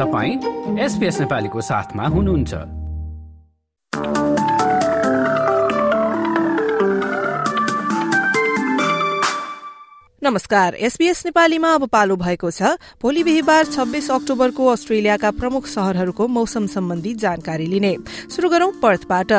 तपाईँ एसपिएस नेपालीको साथमा हुनुहुन्छ। नमस्कार एसबीएस नेपालीमा अब पालो भएको छ। भोलि बिहिबार छब्बीस अक्टोबरको अस्ट्रेलियाका प्रमुख शहरहरूको मौसम सम्बन्धी जानकारी लिने। शुरू गरौं पर्थबाट।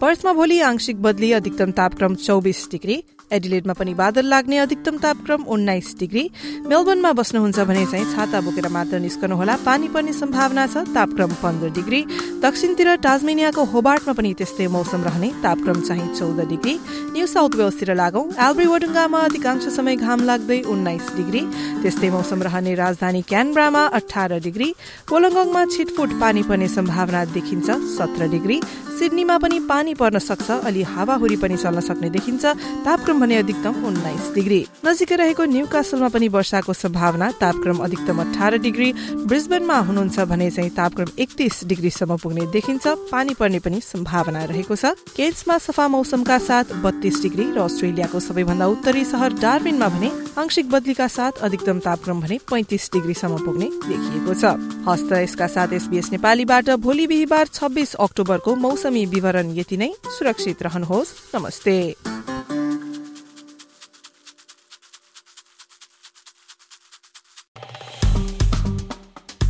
पर्थमा भोलि आंशिक बदली अधिकतम तापक्रम चौबिस डिग्री। एडिलेडमा पनि बादल लाग्ने अधिकतम तापक्रम उन्नाइस डिग्री। मेलबर्नमा बस्नुहुन्छ भने चाहिँ छाता बोकेर मात्र निस्कनुहोला। पानी पर्ने सम्भावना छ तापक्रम पन्ध्र डिग्री। दक्षिणतिर टाजमेनियाको होबार्टमा पनि त्यस्तै मौसम रहने तापक्रम चाहिँ चौध डिग्री। न्यू साउथ वेल्सतिर लागौं। एल्ब्री वडुङ्गामा अधिकांश समय घाम लाग्दै उन्नाइस डिग्री। त्यस्तै मौसम रहने राजधानी क्यानब्रामा अठार डिग्री। कोलङ्गङमा छिटफुट पानी पर्ने सम्भावना देखिन्छ सत्र डिग्री। सिडनीमा पनि पानी पर्न सक्छ अलि हावाहुरी पनि चल्न सक्ने देखिन्छ। तापक्रम भने अधिकतम उन्नाइस डिग्री। नजिकै रहेको न्यू कासलमा पनि वर्षाको सम्भावना तापक्रम अधिकतम अठार डिग्री। ब्रिजबेनमा हुनुहुन्छ भने चाहिँ तापक्रम एकतिस डिग्रीसम्म पुग्ने देखिन्छ। पानी पर्ने पनि सम्भावना रहेको छ। केन्समा सफा मौसमका साथ बत्तीस डिग्री र अस्ट्रेलियाको सबैभन्दा उत्तरी सहर डार्बिनमा भने आंशिक बदलीका साथ अधिकतम तापक्रम भने पैंतिस डिग्रीसम्म पुग्ने देखिएको छ। हस्त यसका साथ एसबीएस नेपालीबाट भोलि बिहिबार छब्बीस अक्टोबरको मौसमी विवरण यति नै। सुरक्षित रहनुहोस्। नमस्ते।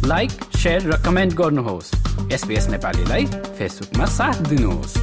लाइक र कमेन्ट गर्नुहोस्। एसपिएस नेपालीलाई फेसबुकमा साथ दिनुहोस्।